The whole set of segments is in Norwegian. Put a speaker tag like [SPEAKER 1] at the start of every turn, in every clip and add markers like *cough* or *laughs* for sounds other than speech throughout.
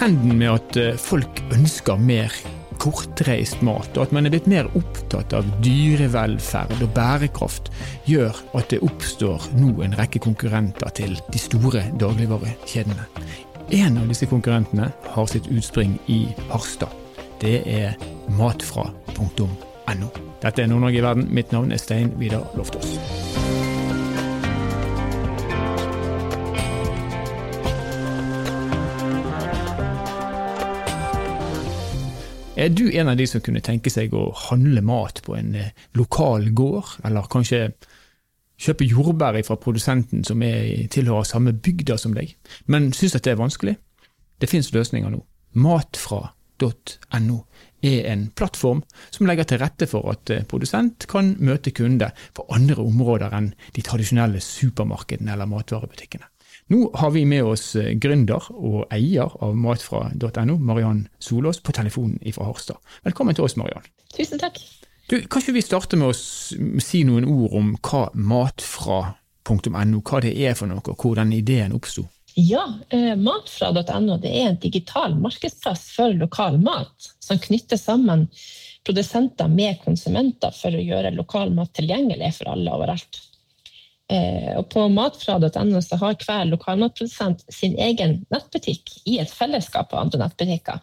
[SPEAKER 1] trenden med at eh, folk ønsker mer kortreist mat, og at man er blitt mer opptatt av dyrevelferd og bærekraft, gjør at det oppstår nå en rekke konkurrenter til de store dagligvarekjedene. En av disse konkurrentene har sitt utspring i Harstad. Det er matfra.no. Dette er Nord-Norge i verden. Mitt navn er Stein Vidar Loftaas. Er du en av de som kunne tenke seg å handle mat på en eh, lokal gård, eller kanskje kjøpe jordbær fra produsenten som er, tilhører samme bygda som deg, men syns at det er vanskelig? Det finnes løsninger nå. Matfra.no er en plattform som legger til rette for at eh, produsent kan møte kunde på andre områder enn de tradisjonelle supermarkedene eller matvarebutikkene. Nå har vi med oss eh, gründer og eier av matfra.no, Mariann Solås, på telefonen fra Harstad. Velkommen til oss, Mariann.
[SPEAKER 2] Tusen takk.
[SPEAKER 1] Du, kan ikke vi starte med å si noen ord om hva matfra.no, hva det er for noe, og hvordan ideen oppsto?
[SPEAKER 2] Ja, eh, matfra.no er en digital markedsplass for lokal mat, som knytter sammen produsenter med konsumenter for å gjøre lokal mat tilgjengelig for alle overalt. Eh, og på matfra.no har hver lokalmatprodusent sin egen nettbutikk i et fellesskap av andre nettbutikker.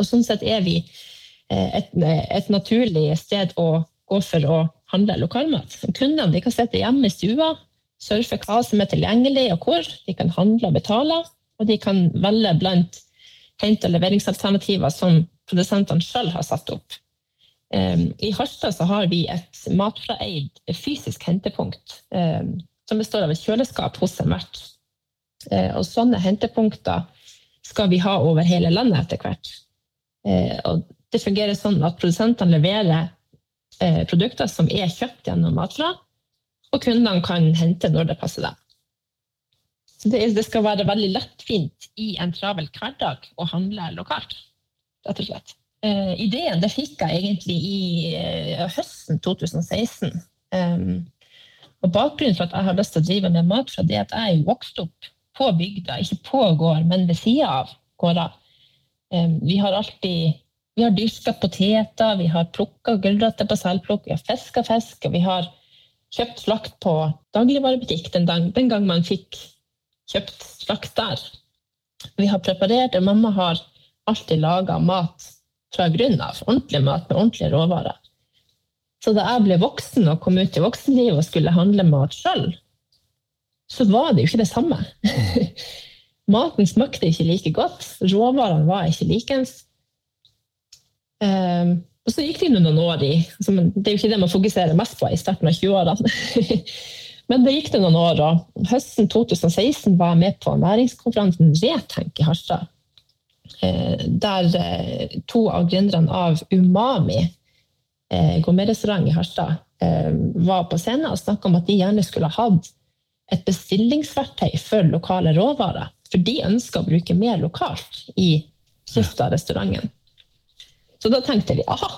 [SPEAKER 2] Og sånn sett er vi eh, et, et, naturlig sted å gå for å handle lokalmat. Kundene kan sitte hjemme i stua, surfe hva som er tilgjengelig og hvor. De kan handle og betale, og de kan velge blant hente- og leveringsalternativer som produsentene sjøl har satt opp. I Harstad så har vi et matfraeid fysisk hentepunkt som består av et kjøleskap hos en vert. Eh, og sånne hentepunkter skal vi ha over hele landet etter hvert. Eh, og det fungerer sånn at produsentene leverer eh, produkter som er kjøpt gjennom Matfra, og kundene kan hente når det passer dem. Det, skal være veldig lettfint i en travel hverdag å handle lokalt, rett og slett. Uh, ideen det fikk jeg egentlig i uh, høsten 2016. Um, og Bakgrunnen for at jeg har lyst til å drive med mat, fra det at jeg er vokst opp på bygda, ikke på gård, men ved sida av gårder. Um, vi har alltid vi har dyrka poteter, vi har plukka gulrøtter på selvplukk, vi har fiska fisk, og vi har kjøpt slakt på dagligvarebutikk den, dag, den gang man fikk kjøpt slakt der. Vi har preparert, og mamma har alltid laga mat fra grunnen av. Ordentlig mat med ordentlige råvarer. Så da jeg ble voksen og kom ut i voksenlivet og skulle handle mat sjøl, så var det jo ikke det samme. *laughs* Maten smakte ikke like godt, råvarene var ikke likens. Um, og så gikk det noen år i altså, Det er jo ikke det man fokuserer mest på i starten av 20-årene. *laughs* Men det gikk det noen år, og høsten 2016 var jeg med på næringskonferansen Retenk i Harstad. Eh, der eh, to av gründerne av Umami, eh, gourmetrestaurant i Harstad, var på scenen og snakka om at de gjerne skulle ha hatt et bestillingsverktøy for lokale råvarer. For de ønsker å bruke mer lokalt i drifta av restauranten. Så da tenkte vi aha,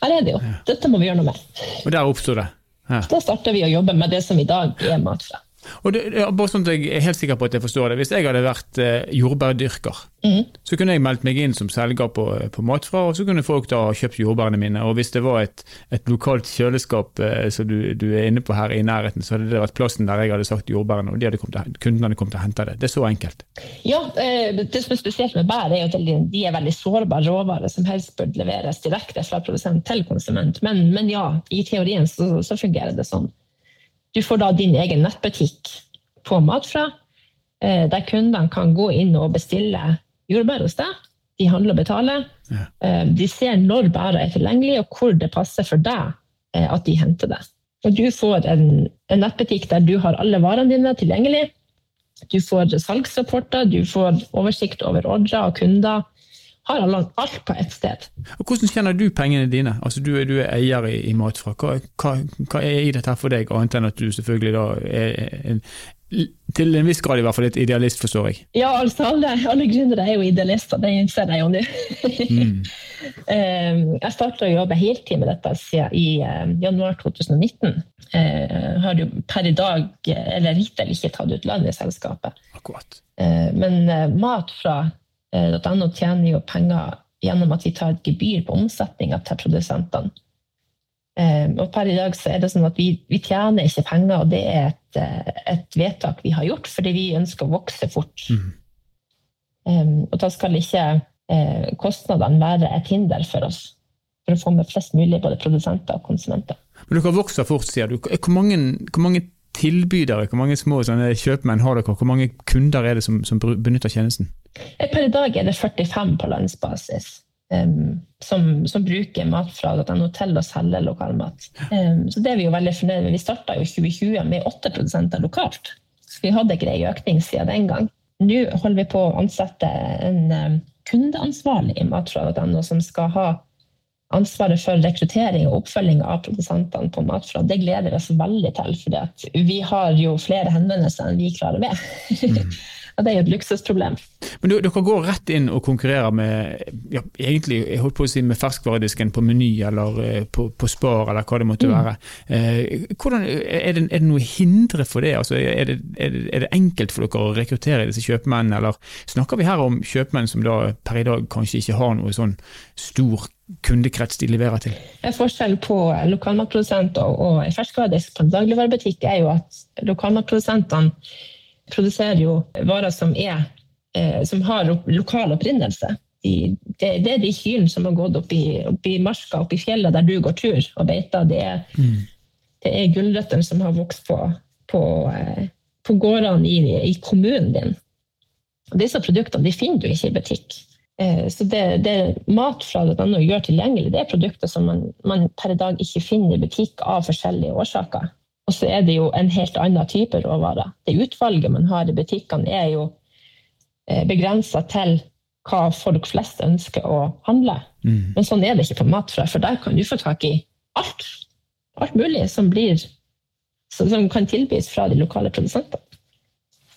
[SPEAKER 2] her er det jo, dette må vi gjøre noe med.
[SPEAKER 1] Og der oppsto det?
[SPEAKER 2] Ja. Da starta vi å jobbe med det som i dag er Matfra.
[SPEAKER 1] Og det, bare sånn at Jeg er helt sikker på at jeg forstår det. Hvis jeg hadde vært eh, jordbærdyrker, mm. så kunne jeg meldt meg inn som selger på, på Matfra, og så kunne folk da kjøpt jordbærene mine. Og hvis det var et, et lokalt kjøleskap eh, som du, du, er inne på her i nærheten, så hadde det vært plassen der jeg hadde sagt jordbærene, og de hadde kommet, kundene hadde kommet til å hente det. Det er så enkelt.
[SPEAKER 2] Ja, eh, det som er spesielt med bær, er at de er veldig sårbare råvarer som helst bør leveres direkte fra produsent til konsument. Men, men ja, i teorien så, så fungerer det sånn. Du får da din egen nettbutikk på Matfra, eh, der kundene kan gå inn og bestille jordbær hos deg. De handler og betaler. Ja. Eh, de ser når bæra er tilgjengelig, og hvor det passer for deg eh, at de henter det. Og du får en, en nettbutikk der du har alle varene dine tilgjengelig. Du får salgsrapporter, du får oversikt over ordrer og kunder har alt på ett sted.
[SPEAKER 1] Og Hvordan tjener du pengene dine? Altså Du, du er eier i, i Matfra. Hva, hva, hva, er i dette for deg, annet enn at du selvfølgelig da er en, til en viss grad i hvert fall et idealist, forstår jeg?
[SPEAKER 2] Ja, altså alle, alle gründere er jo idealister, det innser jeg jo nå. mm. *laughs* Jeg startet å jobbe heltid med dette siden i eh, januar 2019. Jeg eh, har jo per i dag, eller hittil, ikke tatt ut lønn i selskapet.
[SPEAKER 1] Akkurat.
[SPEAKER 2] Men mat fra matfra.no tjener jo penger gjennom at vi tar et gebyr på omsetninga til produsentene. Og per i dag så er det sånn at vi, vi tjener ikke penger, og det er et, et, vedtak vi har gjort fordi vi ønsker å vokse fort. Mm. Um, og da skal ikke eh, kostnadene være et hinder for oss for å få med flest mulig både produsenter og konsumenter.
[SPEAKER 1] Men dere vokser fort, sier du. Hvor mange, hvor mange tilbydere, hvor mange små kjøpmenn har dere? Hvor mange kunder er det som, som benytter tjenesten?
[SPEAKER 2] Eh, per i dag er det 45 på landsbasis. Um, som, som, bruker matfra.no til å selge lokalmat. Um, så det er vi jo veldig fornøyd med. Vi starta jo 2020 med 8 produsenter lokalt. Så vi hadde grei økning siden den gang. Nå holder vi på å ansette en um, kundeansvarlig i matfra.no som skal ha ansvaret for rekruttering og oppfølging av produsentene på Matfra. Det gleder vi oss veldig til, for vi har jo flere henvendelser enn vi klarer med. *laughs* Og det er jo et luksusproblem.
[SPEAKER 1] Men du, dere går rett inn og konkurrerer med ja, egentlig, jeg holdt på å si med ferskvaredisken på Meny eller eh, på, på, Spar eller hva det måtte mm. være. Eh, hvordan, er, det, er, det, noe hindre for det? Altså, er, det, er, det, er, det, enkelt for dere å rekruttere disse kjøpmennene, eller snakker vi her om kjøpmenn som da per i dag kanskje ikke har noe sånn stor kundekrets de leverer til?
[SPEAKER 2] Forskjell på lokalmatprodusent og, og ferskvaredisk på en dagligvarebutikk er jo at lokalmatprodusentene produserer jo varer som, er, eh, som har lokal opprinnelse. De, det, det, er de kyrne som har gått opp i, opp i marka, opp i fjellet der du går tur og beiter. Det er, mm. er gulrøttene som har vokst på, på, eh, på gårdene i, i, kommunen din. Og disse produktene de finner du ikke i butikk. Eh, så det, det mat fra NO gjør tilgjengelig, det er produkter som man, man per i dag ikke finner i butikk av forskjellige årsaker. Og så er det jo en helt annen type råvarer. Det utvalget man har i butikkene, er jo eh, begrensa til hva folk flest ønsker å handle. Mm. Men sånn er det ikke på Matfra, for der kan du få tak i alt. Alt mulig som, blir, som kan tilbys fra de lokale produsentene.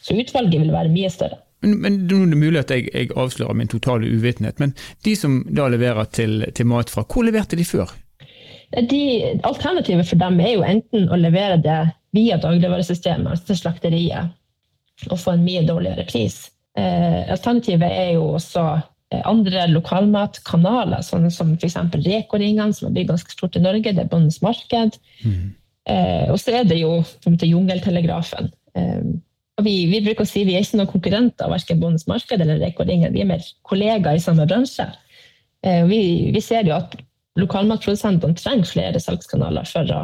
[SPEAKER 2] Så utvalget vil være mye større.
[SPEAKER 1] Men, men Det er mulig at jeg, jeg avslører min totale uvitenhet, men de som da leverer til, til Matfra, hvor leverte de før?
[SPEAKER 2] De, alternativet for dem er jo enten å levere det via dagligvaresystemet, altså til slakteriet, og få en mye dårligere pris. Eh, alternativet er jo også eh, andre lokalmatkanaler, sånn som f.eks. Reko-ringene, som har blitt ganske stort i Norge. Det er Bondens Marked. Mm. Eh, og så er det jo Jungeltelegrafen. Eh, vi, vi, bruker å si vi er ikke noen konkurrenter verken Bondens Marked eller Reko-ringen. Vi er mer kollegaer i samme bransje. Eh, vi, vi, ser jo at lokalmatprodusentene trenger flere salgskanaler for å,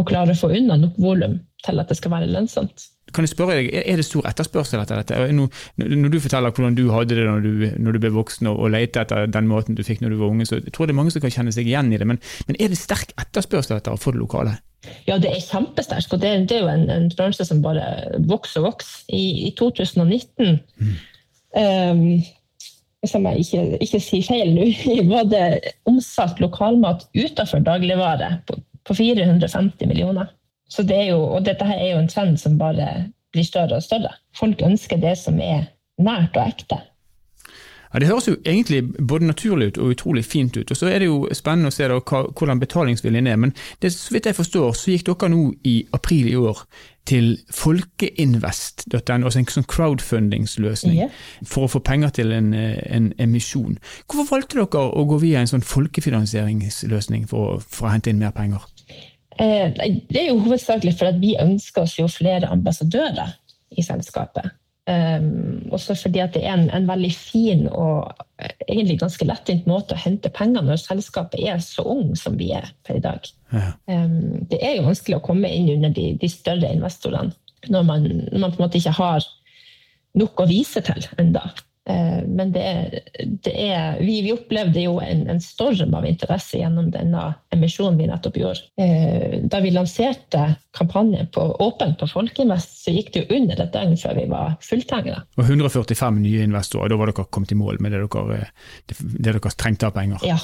[SPEAKER 2] å klare å få unna nok volum til at det skal være lønnsomt.
[SPEAKER 1] Kan jeg spørre deg, Er det stor etterspørsel etter dette? Når du forteller hvordan du hadde det når du, når du ble voksen og, og lette etter den måten du fikk når du var unge, så jeg tror det er mange som kan kjenne seg igjen i det. Men, men er det sterk etterspørsel etter å få det lokale?
[SPEAKER 2] Ja, det er kjempesterk. Og det, det, er jo en, en, bransje som bare vokser og vokser. I, i 2019 mm. um, som jeg ikke, ikke sier feil nå, *laughs* i både omsatt lokalmat utenfor dagligvare på, på 450 millioner. Så det jo, og dette her er jo en trend som bare blir større og større. Folk ønsker det som er nært og ekte.
[SPEAKER 1] Ja, Det høres jo egentlig både naturlig ut og utrolig fint ut. og Så er det jo spennende å se da, hvordan betalingsviljen er. Men det, så vidt jeg forstår, så gikk dere nå i april i år til folkeinvest.no, altså en sånn crowdfundingsløsning, yeah. for å få penger til en, en, emisjon. Hvorfor valgte dere å gå via en sånn folkefinansieringsløsning for, for å hente inn mer penger?
[SPEAKER 2] Eh, det er jo hovedsakelig for at vi ønsker oss jo flere ambassadører i selskapet. Um, også fordi at det er en, en, veldig fin og eh, egentlig ganske lettvint måte å hente penger når selskapet er så ung som vi er per i dag. Ja. Um, det er jo vanskelig å komme inn under de, de større investorene når man, når man, på en måte ikke har nok å vise til enda. Eh, men det det er vi, vi, opplevde jo en, en, storm av interesse gjennom denne emisjonen vi nettopp gjorde. Eh, da vi lanserte kampanjen på åpent på Folkeinvest, så gikk det jo under et døgn før vi var fulltegna.
[SPEAKER 1] Og 145 nye investorer, da var dere kommet i mål med det dere, det dere trengte av penger?
[SPEAKER 2] Ja,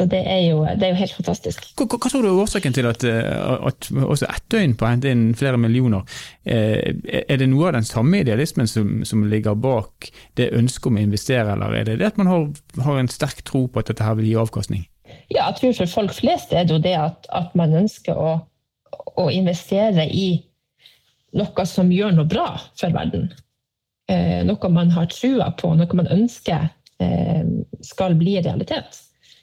[SPEAKER 2] så det er jo, det er jo helt fantastisk.
[SPEAKER 1] Hva, hva, tror du er årsaken til at, eh, at også ett døgn på å hente inn flere millioner, eh, er det noe av den samme idealismen som, som, ligger bak det ønsket om å investere, eller er det det at man har, har, en sterk tro på at dette her vil gi avkastning?
[SPEAKER 2] Ja, jeg tror for folk flest er det jo det at, at man ønsker å, å, investere i noe som gjør noe bra for verden. Eh, noe man har trua på, noe man ønsker skal bli realitet.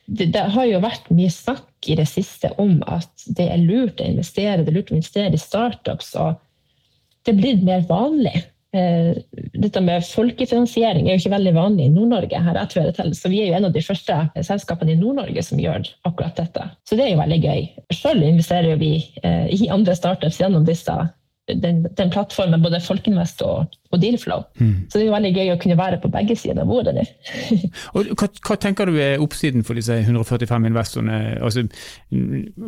[SPEAKER 2] Det, det, har jo vært mye snakk i det siste om at det er lurt å investere, det er lurt å investere i startups. og Det er blitt mer vanlig. Dette med folkefinansiering er jo ikke veldig vanlig i Nord-Norge. her jeg til. Så Vi er jo en av de første selskapene i Nord-Norge som gjør akkurat dette. Så det er jo veldig gøy. Selv investerer vi i andre startups gjennom disse den, den, plattformen, både Folkinvest og, og Dealflow. Mm. Så det er jo veldig gøy å kunne være på begge sider av bordet. *laughs*
[SPEAKER 1] og hva, hva, tenker du er oppsiden for disse 145 investorene? Altså,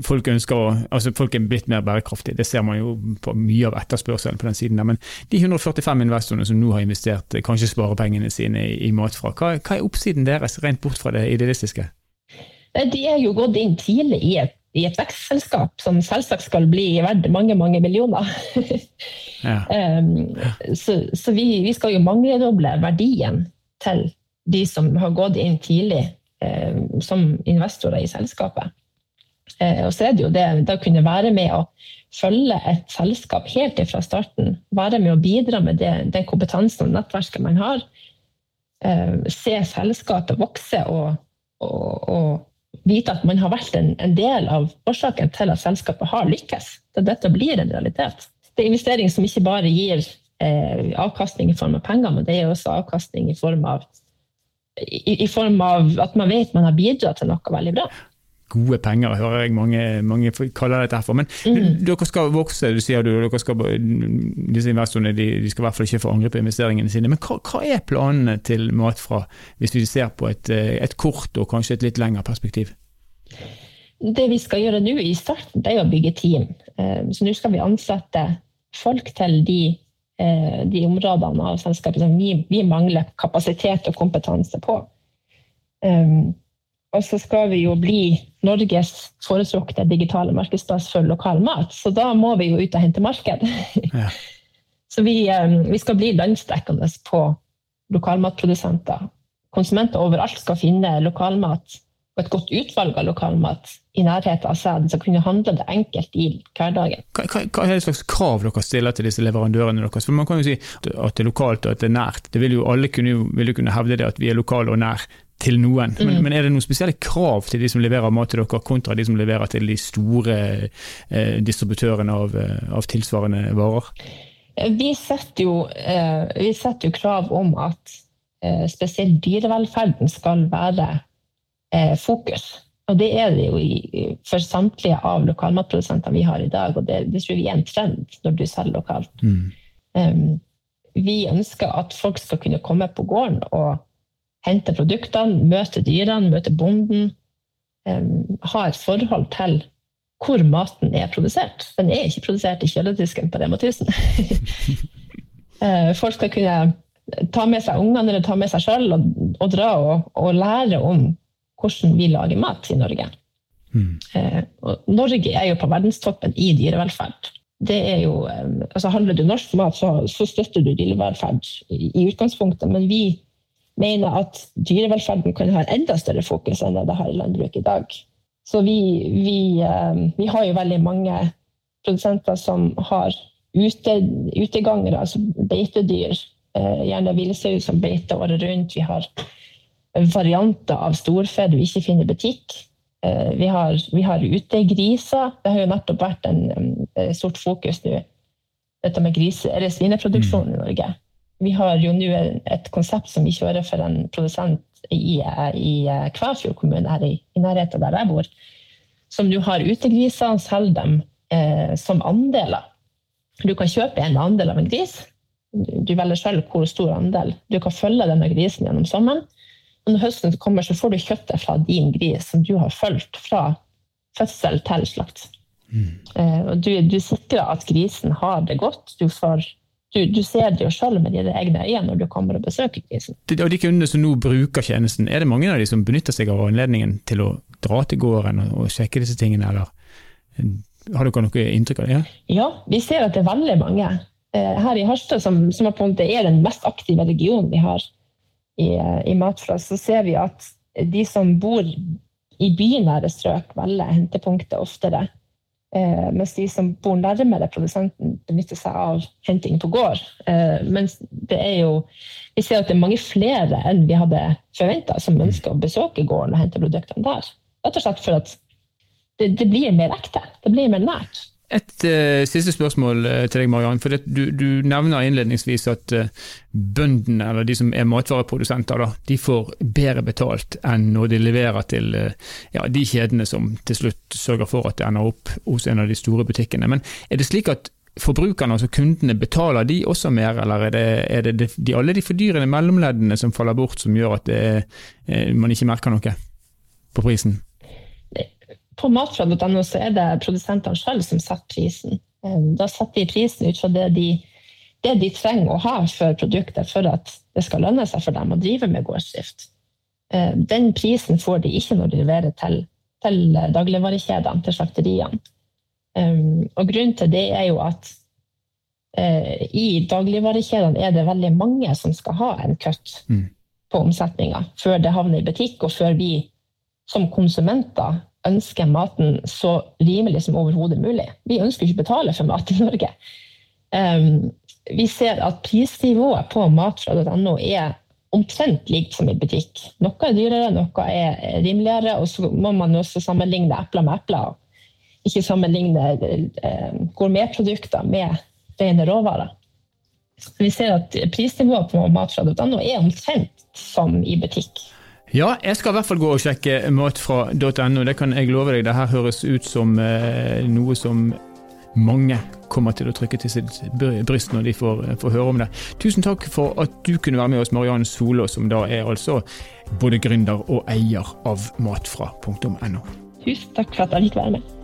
[SPEAKER 1] folk, ønsker, altså, folk er blitt mer bærekraftige, det ser man jo på mye av etterspørselen på den siden. der, Men de 145 investorene som nå har investert kanskje sparepengene sine i, i Matfra, hva, hva er oppsiden deres, rent bort fra det idealistiske?
[SPEAKER 2] De er jo gått inn tidlig i et i et vekstselskap som selvsagt skal bli verdt mange, mange millioner. *laughs* ja. um, så, så vi, vi, skal jo mangedoble verdien til de som har gått inn tidlig um, som investorer i selskapet. Uh, og så er det jo det, det å kunne være med å følge et selskap helt fra starten. Være med å bidra med det, den kompetansen og nettverket man har. Uh, se selskapet vokse og, og, og vite at man har vært en, en, del av årsaken til at selskapet har lykkes. Til dette blir en realitet. Det er investering som ikke bare gir eh, avkastning i form av penger, men det er også avkastning i form av, i, i form av at man vet man har bidratt til noe veldig bra
[SPEAKER 1] gode penger, hører jeg mange, mange kaller dette for. Men mm. dere skal vokse, du sier du, dere skal, disse investorene de, de skal i hvert fall ikke få angripe investeringene sine. Men hva, hva, er planene til Matfra, hvis vi ser på et, et, kort og kanskje et litt lengre perspektiv?
[SPEAKER 2] Det vi skal gjøre nå i starten, det er å bygge team. Eh, så nå skal vi ansette folk til de, eh, de områdene av selskapet som vi, vi mangler kapasitet og kompetanse på. Og så skal vi jo bli Norges foretrukne digitale markedsplass for lokal mat, så da må vi jo ut og hente marked. *laughs* Ja. så vi, eh, vi, skal bli landsdekkende på lokalmatprodusenter. Konsumenter overalt skal finne lokalmat og et godt utvalg av lokalmat i nærheten av seg. som kunne handle det enkelt i hverdagen.
[SPEAKER 1] Hva, hva, er det slags krav dere stiller til disse leverandørene deres? For Man kan jo si at det er lokalt og at det er nært. Det vil jo Alle kunne, vil kunne hevde det at vi er lokale og nær til noen. Men, mm. men, er det noen spesielle krav til de som leverer mat til dere, kontra de som leverer til de store eh, distributørene av, eh, av, tilsvarende varer?
[SPEAKER 2] Vi setter jo, eh, vi setter jo krav om at eh, spesielt dyrevelferden skal være eh, fokus. Og det er det jo i, for samtlige av lokalmatprodusentene vi har i dag, og det, det tror vi er en trend når du selger lokalt. Mm. Um, vi ønsker at folk skal kunne komme på gården og hente produktene, møte dyrene, møte bonden. Ha et forhold til hvor maten er produsert. Den er ikke produsert i kjøledisken på Rema 1000. uh, folk skal kunne ta med seg ungene eller ta med seg sjøl og, og, dra og, og, lære om hvordan vi lager mat i Norge. Mm. Norge er jo på verdenstoppen i dyrevelferd. Det er jo, altså Handler du norsk mat, så, så støtter du dyrevelferd i, i utgangspunktet, men vi mener at dyrevelferden kan ha enda større fokus enn det det har i landbruket i dag. Så vi, vi, eh, vi har jo veldig mange produsenter som har ute, utegangere, altså beitedyr. Eh, gjerne villsau som beiter året rundt. Vi har varianter av storfe du ikke finner i butikk. Eh, vi har, vi har utegriser. Det har jo nettopp vært en, stort fokus nå, dette med grise, eller svineproduksjon i Norge. Vi har jo nå et konsept som vi kjører for en produsent i, i Kvæfjord kommune, her i, i nærheten der jeg bor, som nå har utegriser, selger dem eh, som andeler. Du kan kjøpe en andel av en gris. Du velger selv hvor stor andel. Du kan følge denne grisen gjennom sommeren. Og når høsten kommer, så får du kjøttet fra din gris som du har fulgt fra fødsel til slakt. Mm. Eh, du, du sikrer at grisen har det godt. Du får du, du, ser det jo selv med dine egne øyne når du kommer og besøker grisen.
[SPEAKER 1] Og De kundene som nå bruker tjenesten, er det mange av de som benytter seg av anledningen til å dra til gården og, og sjekke disse tingene, eller har dere noe inntrykk av det?
[SPEAKER 2] Ja, ja vi ser at det er veldig mange. Eh, her i Harstad, som, som er den mest aktive regionen vi har i, i Matflass, så ser vi at de som bor i bynære strøk, velger hentepunktet oftere. Eh, mens de som bor nærmere produsenten, benytter seg av henting på gård. Eh, mens det er jo Vi ser at det er mange flere enn vi hadde forventa, som ønsker å besøke gården og hente produktene der. Rett og slett for at det, det blir mer ekte. Det blir mer nært.
[SPEAKER 1] Et uh, siste spørsmål uh, til deg, Mariann. for du, du, nevner innledningsvis at uh, bøndene, eller de som er matvareprodusenter, da, de får bedre betalt enn når de leverer til ja, de kjedene som til slutt sørger for at det ender opp hos en av de store butikkene. Men er det slik at forbrukerne, altså kundene, betaler de også mer, eller er det, er det de, alle de fordyrende mellomleddene som faller bort, som gjør at det, man ikke merker noe på prisen?
[SPEAKER 2] På matfra.no så er det produsentene selv som setter prisen. Eh, da setter de prisen ut fra det de, det de, trenger å ha for produktet for at det skal lønne seg for dem å drive med gårdsdrift. Eh, den prisen får de ikke når de leverer til, til dagligvarekjedene, til slakteriene. Eh, og grunnen til det er jo at i dagligvarekjedene er det veldig mange som skal ha en kutt mm. på omsetninga før det havner i butikk, og før vi som konsumenter ønsker maten så rimelig som overhodet mulig. Vi ønsker ikke å betale for mat i Norge. Um, vi ser at prisnivået på matfra.no er omtrent likt som i butikk. Noe er dyrere, noe er rimeligere, og så må man også sammenligne epler med epler. Ikke sammenligne um, gourmetprodukter med rene råvarer. Vi ser at prisnivået på matfra.no er omtrent som i butikk.
[SPEAKER 1] Ja, jeg skal i hvert fall gå og sjekke matfra.no. Det kan jeg love deg. Det her høres ut som eh, noe som mange kommer til å trykke til sitt bryst når de får, får, høre om det. Tusen takk for at du kunne være med oss, Mariann Solå, som da er altså både gründer og eier av matfra.no.
[SPEAKER 2] Tusen takk for at jeg fikk være med.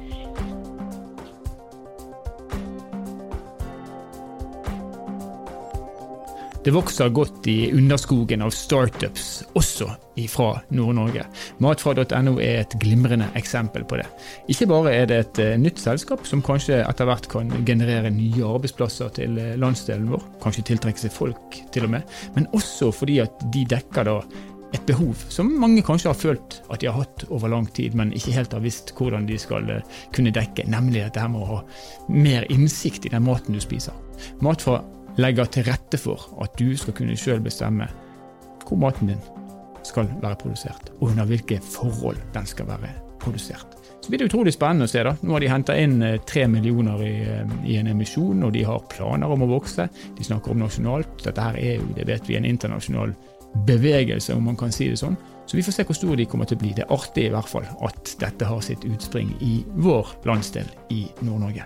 [SPEAKER 1] Det vokser godt i underskogen av startups, også fra Nord-Norge. Matfra.no er et glimrende eksempel på det. Ikke bare er det et eh, nytt selskap som kanskje etter hvert kan generere nye arbeidsplasser til eh, landsdelen vår, kanskje tiltrekke seg folk til og med, men også fordi at de dekker da et behov som mange kanskje har følt at de har hatt over lang tid, men ikke helt har visst hvordan de skal eh, kunne dekke, nemlig dette med å ha mer innsikt i den maten du spiser. Matfra legger til rette for at du skal kunne sjøl bestemme hvor maten din skal være produsert, og under hvilke forhold den skal være produsert. Så blir det utrolig spennende å se. da. Nå har de henta inn eh, tre millioner i, eh, i, en emisjon, og de har planer om å vokse. De snakker om nasjonalt. Dette her er jo, det vet vi, en internasjonal bevegelse, om man kan si det sånn. Så vi får se hvor store de kommer til å bli. Det er artig i hvert fall at dette har sitt utspring i vår landsdel i Nord-Norge.